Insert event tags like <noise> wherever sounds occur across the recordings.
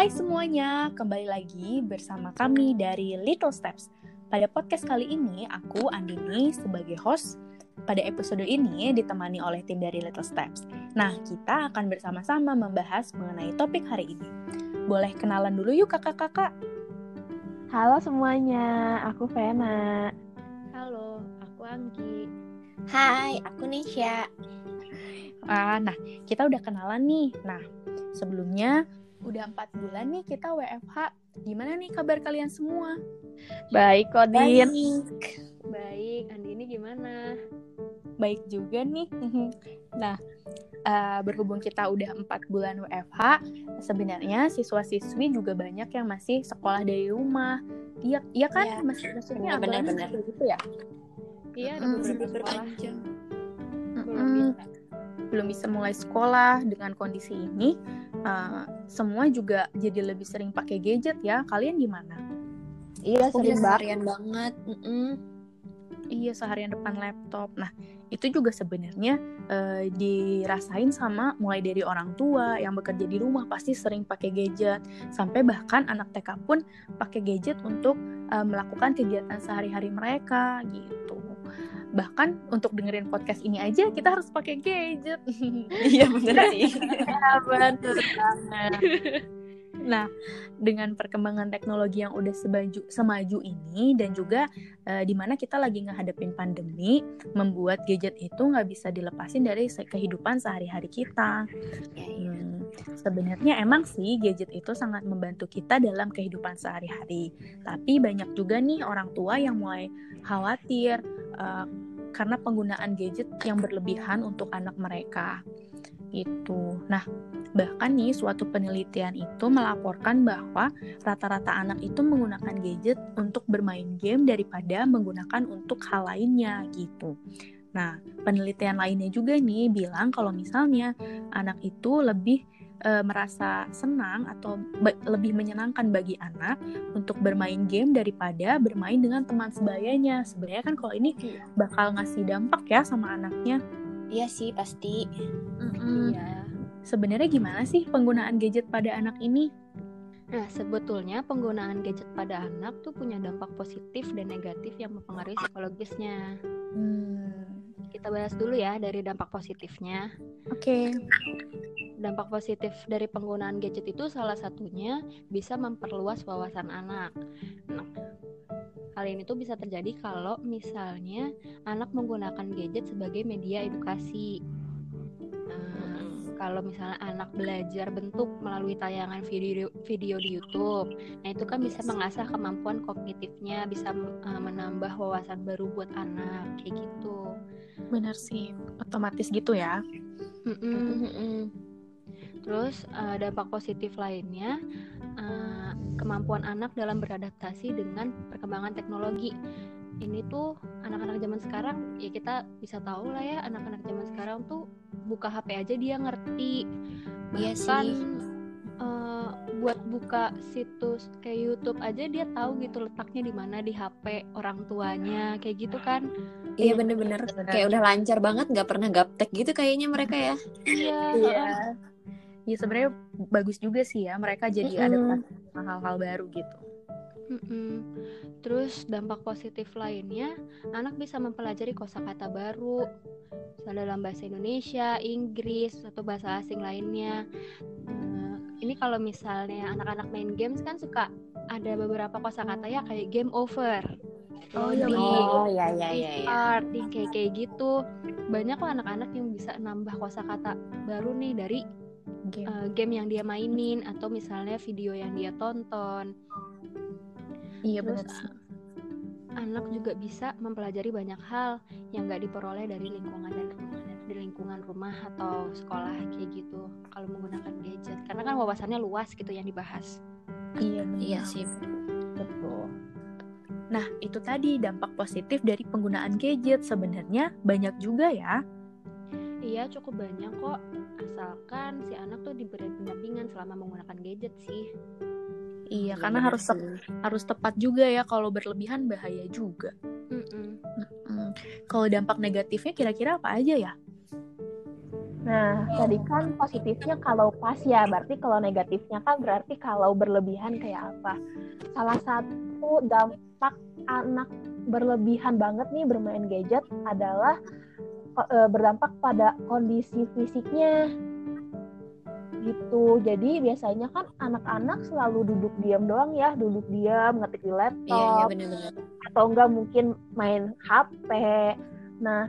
Hai semuanya, kembali lagi bersama kami dari Little Steps. Pada podcast kali ini, aku Andini sebagai host. Pada episode ini ditemani oleh tim dari Little Steps. Nah, kita akan bersama-sama membahas mengenai topik hari ini. Boleh kenalan dulu yuk kakak-kakak. Halo semuanya, aku Vena. Halo, aku Anggi. Hai, aku Nisha. Ah, nah, kita udah kenalan nih. Nah, sebelumnya udah empat bulan nih kita WFH. Gimana nih kabar kalian semua? Baik, Kodin. Baik, Andi ini gimana? Baik juga nih. <laughs> nah, uh, berhubung kita udah empat bulan WFH, sebenarnya siswa-siswi juga banyak yang masih sekolah dari rumah. Iya, iya kan? Ya, Mas, maksudnya benar-benar gitu ya? Iya, ada Mm, beberapa sekolah belum bisa. belum bisa mulai sekolah dengan kondisi ini, uh, semua juga jadi lebih sering pakai gadget ya. Kalian gimana? Iya, Aku sering banget. seharian banget. Mm-mm. Iya seharian depan laptop. Nah itu juga sebenarnya uh, dirasain sama mulai dari orang tua yang bekerja di rumah pasti sering pakai gadget, sampai bahkan anak TK pun pakai gadget untuk uh, melakukan kegiatan sehari-hari mereka gitu. Bahkan untuk dengerin podcast ini aja kita harus pakai gadget. <laughs> Iya bener sih. Ya, bener banget. Nah, dengan perkembangan teknologi yang udah sebaju, semaju ini dan juga eh, di mana kita lagi ngehadapin pandemi, membuat gadget itu nggak bisa dilepasin dari kehidupan sehari-hari kita. Ya, iya. Hmm, sebenarnya emang sih gadget itu sangat membantu kita dalam kehidupan sehari-hari. Tapi banyak juga nih orang tua yang mulai khawatir eh, karena penggunaan gadget yang berlebihan untuk anak mereka. Gitu. Nah, bahkan nih suatu penelitian itu melaporkan bahwa rata-rata anak itu menggunakan gadget untuk bermain game daripada menggunakan untuk hal lainnya gitu. Nah, penelitian lainnya juga nih bilang kalau misalnya anak itu lebih eh, merasa senang atau lebih menyenangkan bagi anak untuk bermain game daripada bermain dengan teman sebayanya. Sebenarnya kan kalau ini bakal ngasih dampak ya sama anaknya. Iya sih pasti. Iya. Sebenarnya gimana sih penggunaan gadget pada anak ini? Nah, sebetulnya penggunaan gadget pada anak tuh punya dampak positif dan negatif yang mempengaruhi psikologisnya. Hmm, Kita bahas dulu ya dari dampak positifnya. Oke. Dampak positif dari penggunaan gadget itu salah satunya bisa memperluas wawasan anak. Nah, hal ini tuh bisa terjadi kalau misalnya anak menggunakan gadget sebagai media edukasi. Kalau misalnya anak belajar bentuk melalui tayangan video video di YouTube, nah itu kan bisa mengasah kemampuan kognitifnya, bisa uh, menambah wawasan baru buat anak kayak gitu. Benar sih, otomatis gitu ya. Mm-mm. Mm-mm. Terus uh, dampak positif lainnya uh, kemampuan anak dalam beradaptasi dengan perkembangan teknologi. Ini tuh anak-anak zaman sekarang ya kita bisa tahu lah ya anak-anak zaman sekarang tuh buka HP aja dia ngerti. Iya Bahkan sih. uh, buat buka situs kayak YouTube aja dia tahu gitu letaknya di mana di HP orang tuanya kayak gitu kan. Iya bener-bener. bener. Kayak udah lancar banget, nggak pernah gaptek gitu kayaknya mereka ya. Iya. Iya. Ya sebenarnya bagus juga sih ya mereka jadi Mm-mm. adaptasi sama hal-hal baru gitu. Mm-mm. Terus dampak positif lainnya, anak bisa mempelajari kosakata baru, misalnya dalam bahasa Indonesia, Inggris, atau bahasa asing lainnya. Eh, ini kalau misalnya anak-anak main games kan suka ada beberapa kosakata ya kayak game over, Oh, loading, Oh iya iya iya. iya. starting kayak kayak gitu. Banyak kok anak-anak yang bisa nambah kosakata baru nih dari Game. eh, game yang dia mainin atau misalnya video yang dia tonton. iya terus, benar. Anak juga bisa mempelajari banyak hal yang nggak diperoleh dari lingkungan dan di lingkungan rumah atau sekolah kayak gitu kalau menggunakan gadget karena kan wawasannya luas gitu yang dibahas Iya. Iya sih. Betul. Nah, itu tadi dampak positif dari penggunaan gadget. Sebenarnya banyak juga ya. iya cukup banyak kok asalkan si anak tuh diberi pendampingan selama menggunakan gadget sih Iya, Iya, karena harus harus tepat juga ya. Kalau berlebihan bahaya juga. Mm-mm. Hmm, Kalau dampak negatifnya kira-kira apa aja ya? Nah, tadi kan positifnya kalau pas ya, berarti kalau negatifnya kan berarti kalau berlebihan kayak apa? Salah satu dampak anak berlebihan banget nih bermain gadget adalah e, berdampak pada kondisi fisiknya gitu. Jadi biasanya kan anak-anak selalu duduk diam doang ya, duduk diam ngetik di Iya, iya laptop benar-benar. atau enggak mungkin main HP. Nah,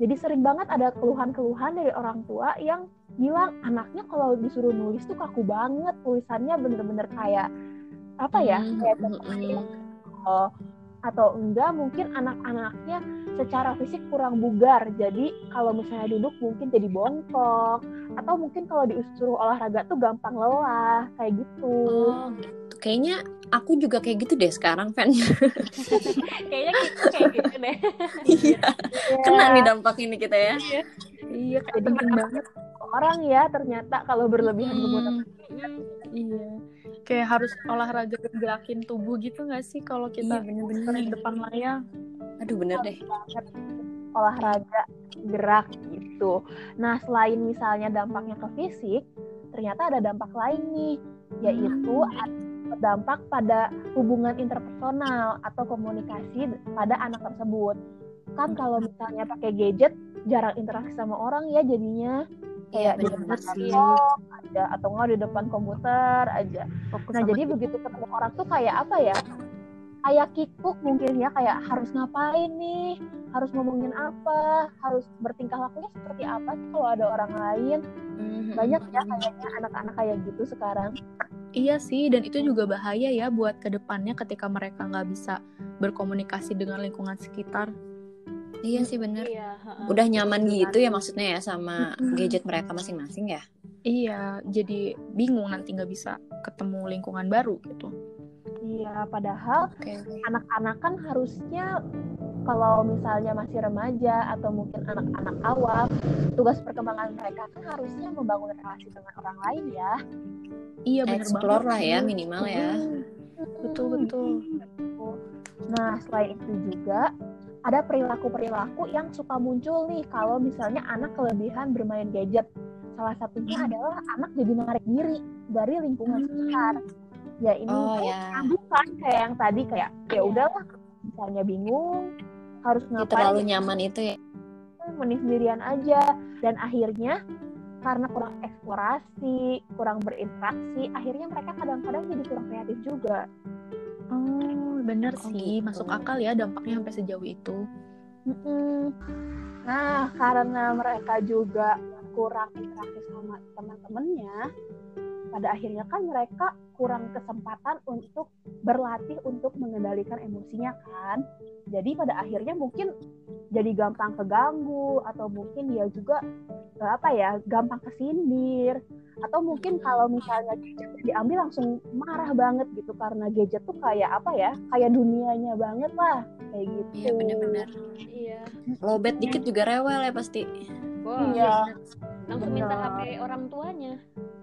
jadi sering banget ada keluhan-keluhan dari orang tua yang bilang anaknya kalau disuruh nulis tuh kaku banget, tulisannya bener-bener kayak apa ya? Hmm, Kayak hmm, hmm. oh, atau enggak mungkin anak-anaknya secara fisik kurang bugar jadi kalau misalnya duduk mungkin jadi bongkok atau mungkin kalau disuruh olahraga tuh gampang lelah kayak gitu Oh, gitu. Kayaknya aku juga kayak gitu deh sekarang, Fan. <laughs> Kayaknya kita kayak gitu deh. Iya. Iya, Kena nih dampak ini kita ya. Iya, jadi penting banget. orang ya ternyata kalau berlebihan Hmm. menggunakan Iya. Kayak harus olahraga gerakin tubuh gitu nggak sih kalau Iya, kita bener-bener. sering depan layar? Aduh, bener deh. olahraga gerak gitu. Nah selain misalnya dampaknya ke fisik, ternyata ada dampak lain nih, yaitu ada berdampak pada hubungan interpersonal atau komunikasi pada anak tersebut. Kan kalau misalnya pakai gadget, jarang interaksi sama orang ya jadinya Iya, kayak di depan sih. laptop aja atau nggak di depan komputer aja. Fokus Nah jadi begitu ketemu orang tuh kayak apa ya? Kayak kikuk mungkin ya kayak harus ngapain nih, harus ngomongin apa, harus bertingkah lakunya seperti apa sih kalau ada orang lain. Hmm, Banyak hmm, ya kayaknya anak-anak kayak gitu sekarang. Iya sih, dan itu juga bahaya ya buat ke depannya ketika mereka nggak bisa berkomunikasi dengan lingkungan sekitar. Iya sih bener. Iya, heeh. Udah nyaman gitu ya maksudnya ya sama gadget mereka masing-masing ya. Iya, jadi bingung nanti nggak bisa ketemu lingkungan baru gitu. Iya, padahal Oke. anak-anak kan harusnya kalau misalnya masih remaja atau mungkin anak-anak awal, tugas perkembangan mereka kan harusnya membangun relasi dengan orang lain ya. Iya bener Explore banget. lah ya minimal ya. Betul betul. Nah, selain itu juga ada perilaku-perilaku yang suka muncul nih kalau misalnya anak kelebihan bermain gadget. Salah satunya adalah anak jadi narik diri dari lingkungan sekitar. Ya ini Oh tuh ya. bukan kayak yang tadi kayak ya Iya. udahlah misalnya bingung harus Dia ngapain terlalu nyaman itu ya. mending sendirian aja dan akhirnya karena kurang eksplorasi, kurang berinteraksi, akhirnya mereka kadang-kadang jadi kurang kreatif juga. Oh bener Oh, sih, gitu. masuk akal ya dampaknya sampai sejauh itu. Nah, karena mereka juga kurang interaksi sama teman-temannya, pada akhirnya kan mereka kurang kesempatan untuk berlatih untuk mengendalikan emosinya kan. Jadi pada akhirnya mungkin jadi gampang keganggu atau mungkin dia juga eh, apa ya, gampang kesindir atau mungkin kalau misalnya gadget diambil langsung marah banget gitu karena gadget tuh kayak apa ya, kayak dunianya banget lah kayak gitu. Iya bener-bener. Iya. Lobet dikit juga rewel ya pasti. Wah, Iya. langsung minta. HP orang tuanya.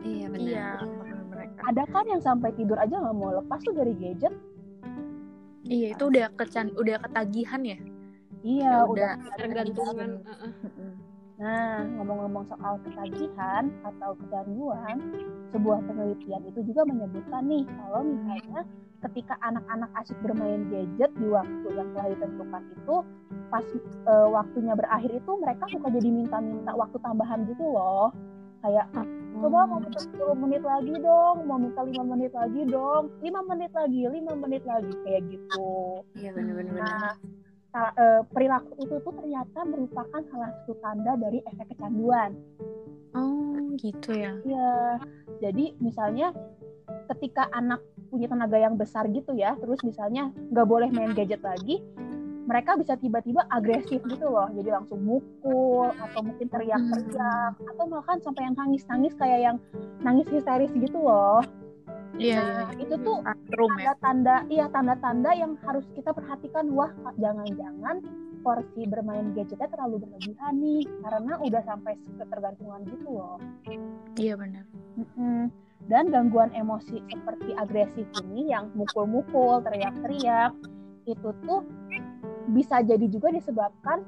Iya bener. Iya, bener mereka. ada kan yang sampai tidur aja nggak mau lepas tuh dari gadget Iya itu udah kecan, udah ketagihan ya. iya Ya udah Tergantungan. heeh. nah ngomong-ngomong soal ketagihan atau kecanduan sebuah penelitian itu juga menyebutkan nih kalau misalnya ketika anak-anak asik bermain gadget di waktu yang telah ditentukan itu pas eh, waktunya berakhir itu mereka suka jadi minta-minta waktu tambahan gitu loh kayak "Ah, coba mau minta 10 menit lagi dong mau minta 5 menit lagi dong 5 menit lagi 5 menit lagi kayak gitu Iya bener-bener. Nah, eh, perilaku itu tuh ternyata merupakan salah satu tanda dari efek kecanduan. Oh gitu ya. Ya, jadi misalnya ketika anak punya tenaga yang besar gitu ya, terus misalnya nggak boleh main gadget lagi, mereka bisa tiba-tiba agresif gitu loh, jadi langsung mukul atau mungkin teriak-teriak atau bahkan sampai yang nangis-nangis kayak yang nangis histeris gitu loh. Iya, Nah, iya. itu tuh Room ya. tanda-tanda iya tanda-tanda yang harus kita perhatikan wah jangan-jangan porsi bermain gadgetnya terlalu berlebihan nih karena udah sampai ketergantungan gitu loh Iya benar. Mm-mm. dan gangguan emosi seperti agresif ini yang mukul-mukul teriak-teriak itu tuh bisa jadi juga disebabkan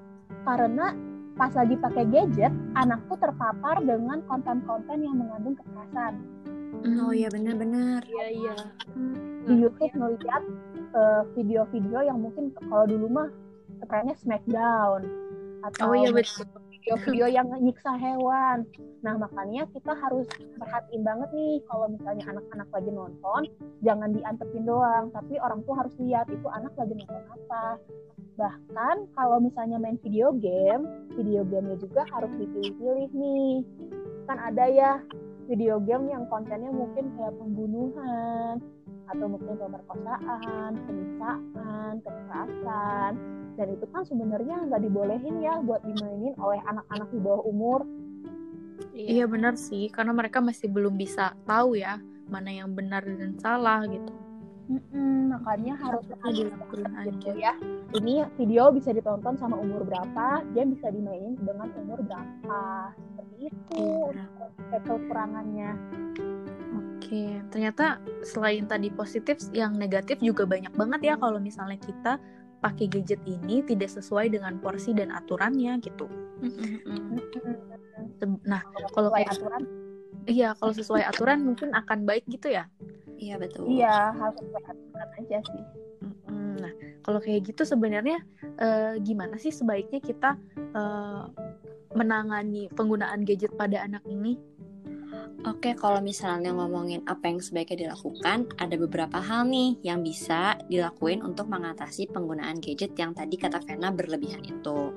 karena pas lagi pakai gadget, anak tuh terpapar dengan konten-konten yang mengandung kekerasan. Oh iya benar-benar. Iya iya. Di YouTube ngeliat eh, video-video yang mungkin kalau dulu mah trennya Smackdown atau Oh iya betul. video-video yang nyiksa hewan. Nah makanya kita harus perhatiin banget nih kalau misalnya anak-anak lagi nonton, jangan diantepin doang, tapi orang tua harus lihat itu anak lagi nonton apa. Bahkan kalau misalnya main video game, video gamenya juga harus dipilih-pilih nih. Kan ada ya video game yang kontennya mungkin kayak pembunuhan, atau mungkin pemerkosaan, penyiksaan, kekerasan. Dan itu kan sebenarnya nggak dibolehin ya buat dimainin oleh anak-anak di bawah umur. Iya benar sih, karena mereka masih belum bisa tahu ya mana yang benar dan salah gitu. Mm-mm, makanya harus Tapi dilakuin gitu aja. ya. Ini video bisa ditonton sama umur berapa, dia bisa dimainin dengan umur berapa. Seperti itu Iya. untuk kekurangannya. Oke, ternyata selain tadi positif, yang negatif juga banyak banget ya kalau misalnya kita pakai gadget ini tidak sesuai dengan porsi dan aturannya gitu. Nah, kalau Sesuai kayak aturan, iya kalau sesuai aturan mungkin akan baik gitu ya. Iya betul. iya harus sesuai aturan aja sih. Nah, kalau kayak gitu sebenarnya eh, gimana sih sebaiknya kita eh, menangani penggunaan gadget pada anak ini? Oke, kalau misalnya ngomongin apa yang sebaiknya dilakukan, ada beberapa hal nih yang bisa dilakuin untuk mengatasi penggunaan gadget yang tadi kata Vena berlebihan itu.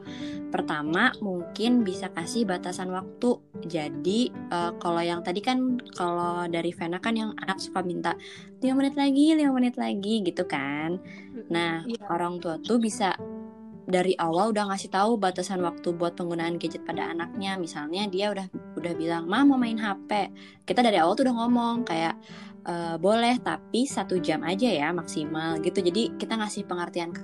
Pertama, mungkin bisa kasih batasan waktu. Jadi, eh, kalau yang tadi kan, kalau dari Vena kan yang anak suka minta 5 menit lagi, 5 menit lagi gitu kan. Nah, Iya. orang tua tuh bisa dari awal udah ngasih tahu batasan waktu buat penggunaan gadget pada anaknya. Misalnya dia udah udah bilang, "Ma mau main HP." Kita dari awal tuh udah ngomong kayak "Eh, boleh tapi satu jam aja ya maksimal gitu. Jadi kita ngasih pengertian ke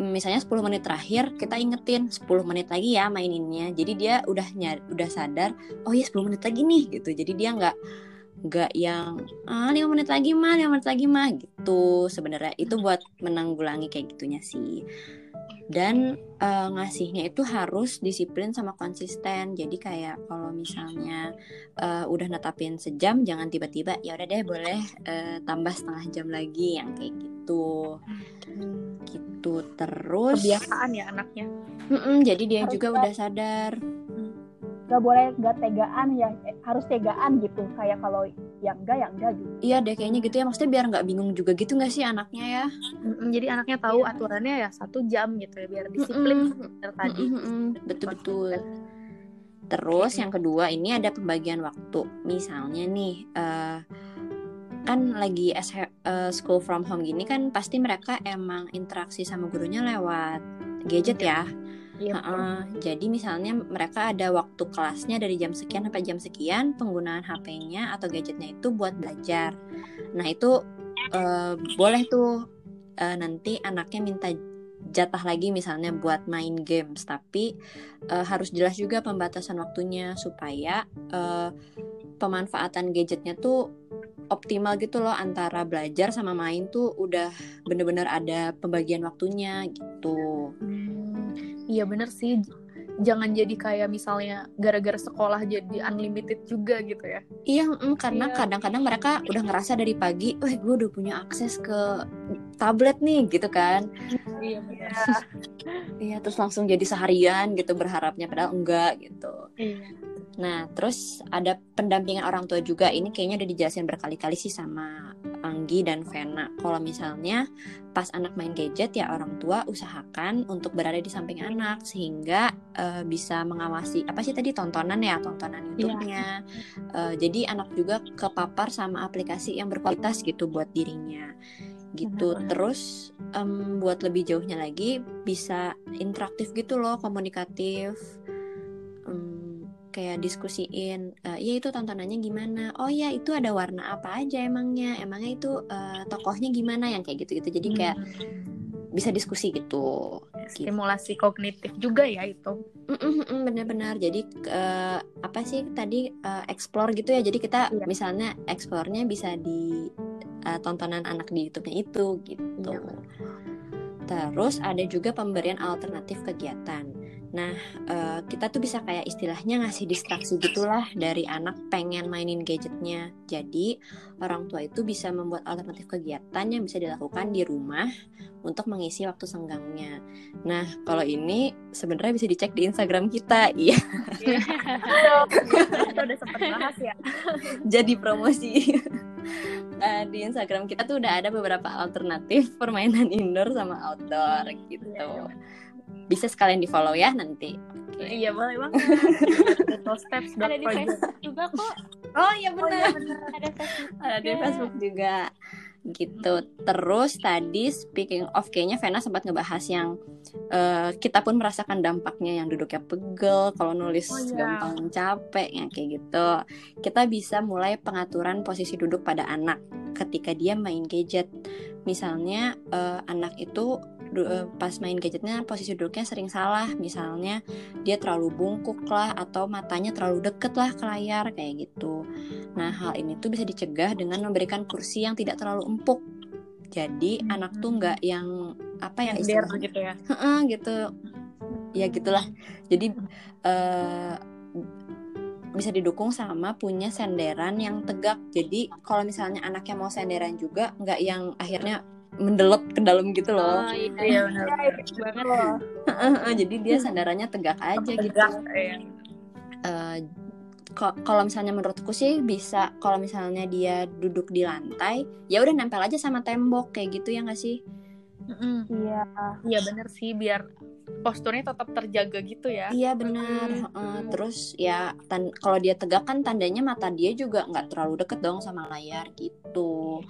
misalnya 10 menit terakhir kita ingetin 10 menit lagi ya maininnya. Jadi dia udah nyar udah sadar, oh iya 10 menit lagi nih gitu. Jadi dia nggak nggak yang ah 5 menit lagi mah 5 menit lagi mah gitu. Sebenarnya itu buat menanggulangi kayak gitunya sih. Dan eh, ngasihnya itu harus disiplin sama konsisten. Jadi kayak kalau misalnya eh, udah netapin sejam jangan tiba-tiba ya udah deh boleh eh, tambah setengah jam lagi yang kayak gitu. Gitu. Terus Kebiasaan ya anaknya. Mm-mm, jadi dia Harus juga udah sadar Gak boleh gak tegaan ya, eh, harus tegaan gitu. Kayak kalau yang enggak, yang enggak gitu. iya deh kayaknya gitu ya. Maksudnya biar nggak bingung juga gitu nggak sih anaknya ya? Mm-mm, Jadi anaknya tahu aturannya ya satu jam gitu ya biar disiplin Mm-mm. tadi. Mm-mm, betul betul. Terus yang kedua ini ada pembagian waktu. Misalnya nih eh, kan lagi SH eh, school from home gini kan pasti mereka emang interaksi sama gurunya lewat gadget ya Heeh, jadi misalnya mereka ada waktu kelasnya dari jam sekian sampai jam sekian, penggunaan HP-nya atau gadgetnya itu buat belajar. Nah itu eh, boleh tuh eh, nanti anaknya minta jatah lagi misalnya buat main games, tapi eh, harus jelas juga pembatasan waktunya supaya eh, pemanfaatan gadgetnya tuh optimal gitu loh antara belajar sama main tuh udah bener-bener ada pembagian waktunya gitu. Hmm, Iya bener sih. Jangan jadi kayak misalnya gara-gara sekolah jadi unlimited juga gitu ya. Iya, mm, karena Iya. kadang-kadang mereka udah ngerasa dari pagi, wah gue udah punya akses ke tablet nih, gitu kan? Iya benar. <laughs> Iya, terus langsung jadi seharian gitu berharapnya, padahal enggak gitu. Iya. Nah, terus ada pendampingan orang tua juga. Ini kayaknya udah dijelasin berkali-kali sih sama Anggi dan Vena. Kalau misalnya pas anak main gadget ya orang tua usahakan untuk berada di samping anak sehingga eh, bisa mengawasi apa sih tadi tontonan ya, tontonan YouTube-nya. Eh, jadi anak juga kepapar sama aplikasi yang berkualitas gitu buat dirinya. Gitu. Terus em, buat lebih jauhnya lagi bisa interaktif gitu loh, komunikatif. Kayak diskusiin eh ya itu tontonannya gimana? Oh ya itu ada warna apa aja emangnya? Emangnya itu eh, tokohnya gimana? Yang kayak gitu gitu jadi kayak Hmm. bisa diskusi gitu. Stimulasi kognitif juga ya itu. Benar-benar. Jadi eh, apa sih tadi eh, explore gitu ya. Jadi kita Iya. misalnya explore-nya bisa di eh, tontonan anak di YouTube-nya itu gitu. Iya. terus ada juga pemberian alternatif kegiatan Nah, uh, kita tuh bisa kayak istilahnya ngasih distraksi gitulah dari anak pengen mainin gadgetnya. Jadi, orang tua itu bisa membuat alternatif kegiatan yang bisa dilakukan di rumah untuk mengisi waktu senggangnya. Nah, kalau ini sebenarnya bisa dicek di Instagram kita, iya. kita udah sempat bahas ya. Jadi promosi. Uh, di Instagram kita tuh udah ada beberapa alternatif permainan indoor sama outdoor gitu. Ya, bisa sekalian di follow ya nanti. Okay. Iya boleh banget. steps ada di Facebook juga kok. Oh iya benar. Oh, iya benar. ada Facebook. Ada di Facebook juga gitu. Terus tadi speaking of kayaknya Vena sempat ngebahas yang uh, kita pun merasakan dampaknya yang duduknya pegel, kalau nulis oh, iya. gampang capek ya kayak gitu. Kita bisa mulai pengaturan posisi duduk pada anak ketika dia main gadget. Misalnya uh, anak itu Eh, pas main gadgetnya posisi duduknya sering salah. Misalnya dia terlalu bungkuk lah atau matanya terlalu deket lah ke layar kayak gitu. Nah hal ini tuh bisa dicegah dengan memberikan kursi yang tidak terlalu empuk. Jadi hmm. anak tuh nggak yang apa ya istilahnya? gitu ya? Gitu. Ya gitulah. Jadi uh, bisa didukung sama punya senderan yang tegak jadi kalau misalnya anaknya mau senderan juga nggak yang akhirnya mendelep ke dalam gitu loh. Oh, iya, iya benar. banget. Jadi dia sandarannya tegak aja tegak, gitu. Iya. Uh, kalau misalnya menurutku sih bisa kalau misalnya dia duduk di lantai ya udah nempel aja sama tembok kayak gitu ya nggak sih iya iya bener sih biar posturnya tetap terjaga gitu ya iya benar mm. uh, terus ya kalau dia tegak kan tandanya mata dia juga nggak terlalu deket dong sama layar gitu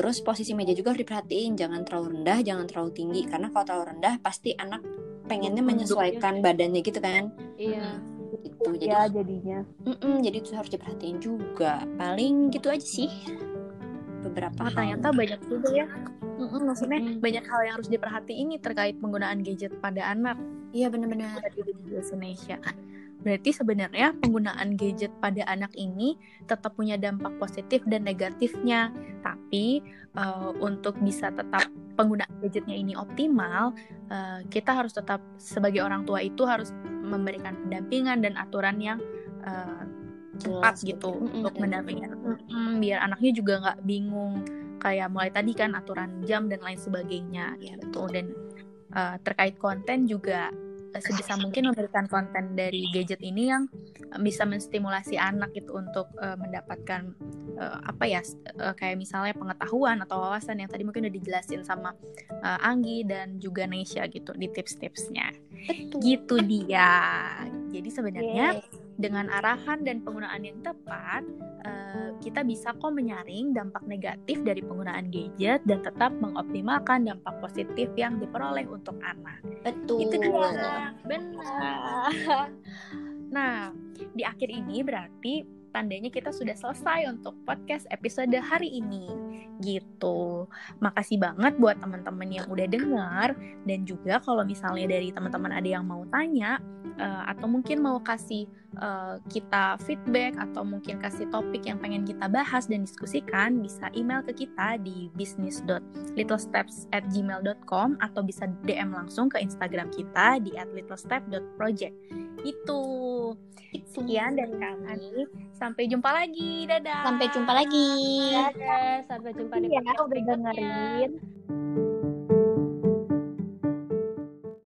Terus posisi meja juga harus diperhatiin, jangan terlalu rendah, jangan terlalu tinggi karena kalau terlalu rendah pasti anak pengennya menyesuaikan badannya gitu kan. Iya. Itu jadi ya, jadinya. Mm -mm, jadi itu harus diperhatiin juga. Paling gitu aja sih. Beberapa oh, ternyata banyak juga ya. Mm -mm, maksudnya mm -mm. banyak hal yang harus diperhatiin nih terkait penggunaan gadget pada anak. Iya benar-benar di Indonesia. Berarti sebenarnya penggunaan gadget pada anak ini tetap punya dampak positif dan negatifnya. Tapi uh, untuk bisa tetap penggunaan gadgetnya ini optimal, uh, kita harus tetap sebagai orang tua itu harus memberikan pendampingan dan aturan yang uh, tepat gitu mm -hmm. untuk mendampingi mm -hmm, biar anaknya juga nggak bingung kayak mulai tadi kan aturan jam dan lain sebagainya ya betul dan uh, terkait konten juga sebisa mungkin memberikan konten dari gadget ini yang bisa menstimulasi anak itu untuk uh, mendapatkan uh, apa ya uh, kayak misalnya pengetahuan atau wawasan yang tadi mungkin udah dijelasin sama uh, Anggi dan juga Nesha gitu di tips-tipsnya. Gitu dia. Jadi sebenarnya yeah dengan arahan dan penggunaan yang tepat, uh, kita bisa kok menyaring dampak negatif dari penggunaan gadget dan tetap mengoptimalkan dampak positif yang diperoleh untuk anak. Betul. Itu dia. Benar. Nah, di akhir ini berarti tandanya kita sudah selesai untuk podcast episode hari ini gitu. Makasih banget buat teman-teman yang udah dengar dan juga kalau misalnya dari teman-teman ada yang mau tanya uh, atau mungkin mau kasih uh, kita feedback atau mungkin kasih topik yang pengen kita bahas dan diskusikan bisa email ke kita di business.littlesteps@gmail.com atau bisa DM langsung ke Instagram kita di @littlestep.project. Itu. Sekian dari kami. Sampai jumpa lagi. Dadah. Sampai jumpa lagi. Dadah. Sampai jumpa di ya, udah dengerin.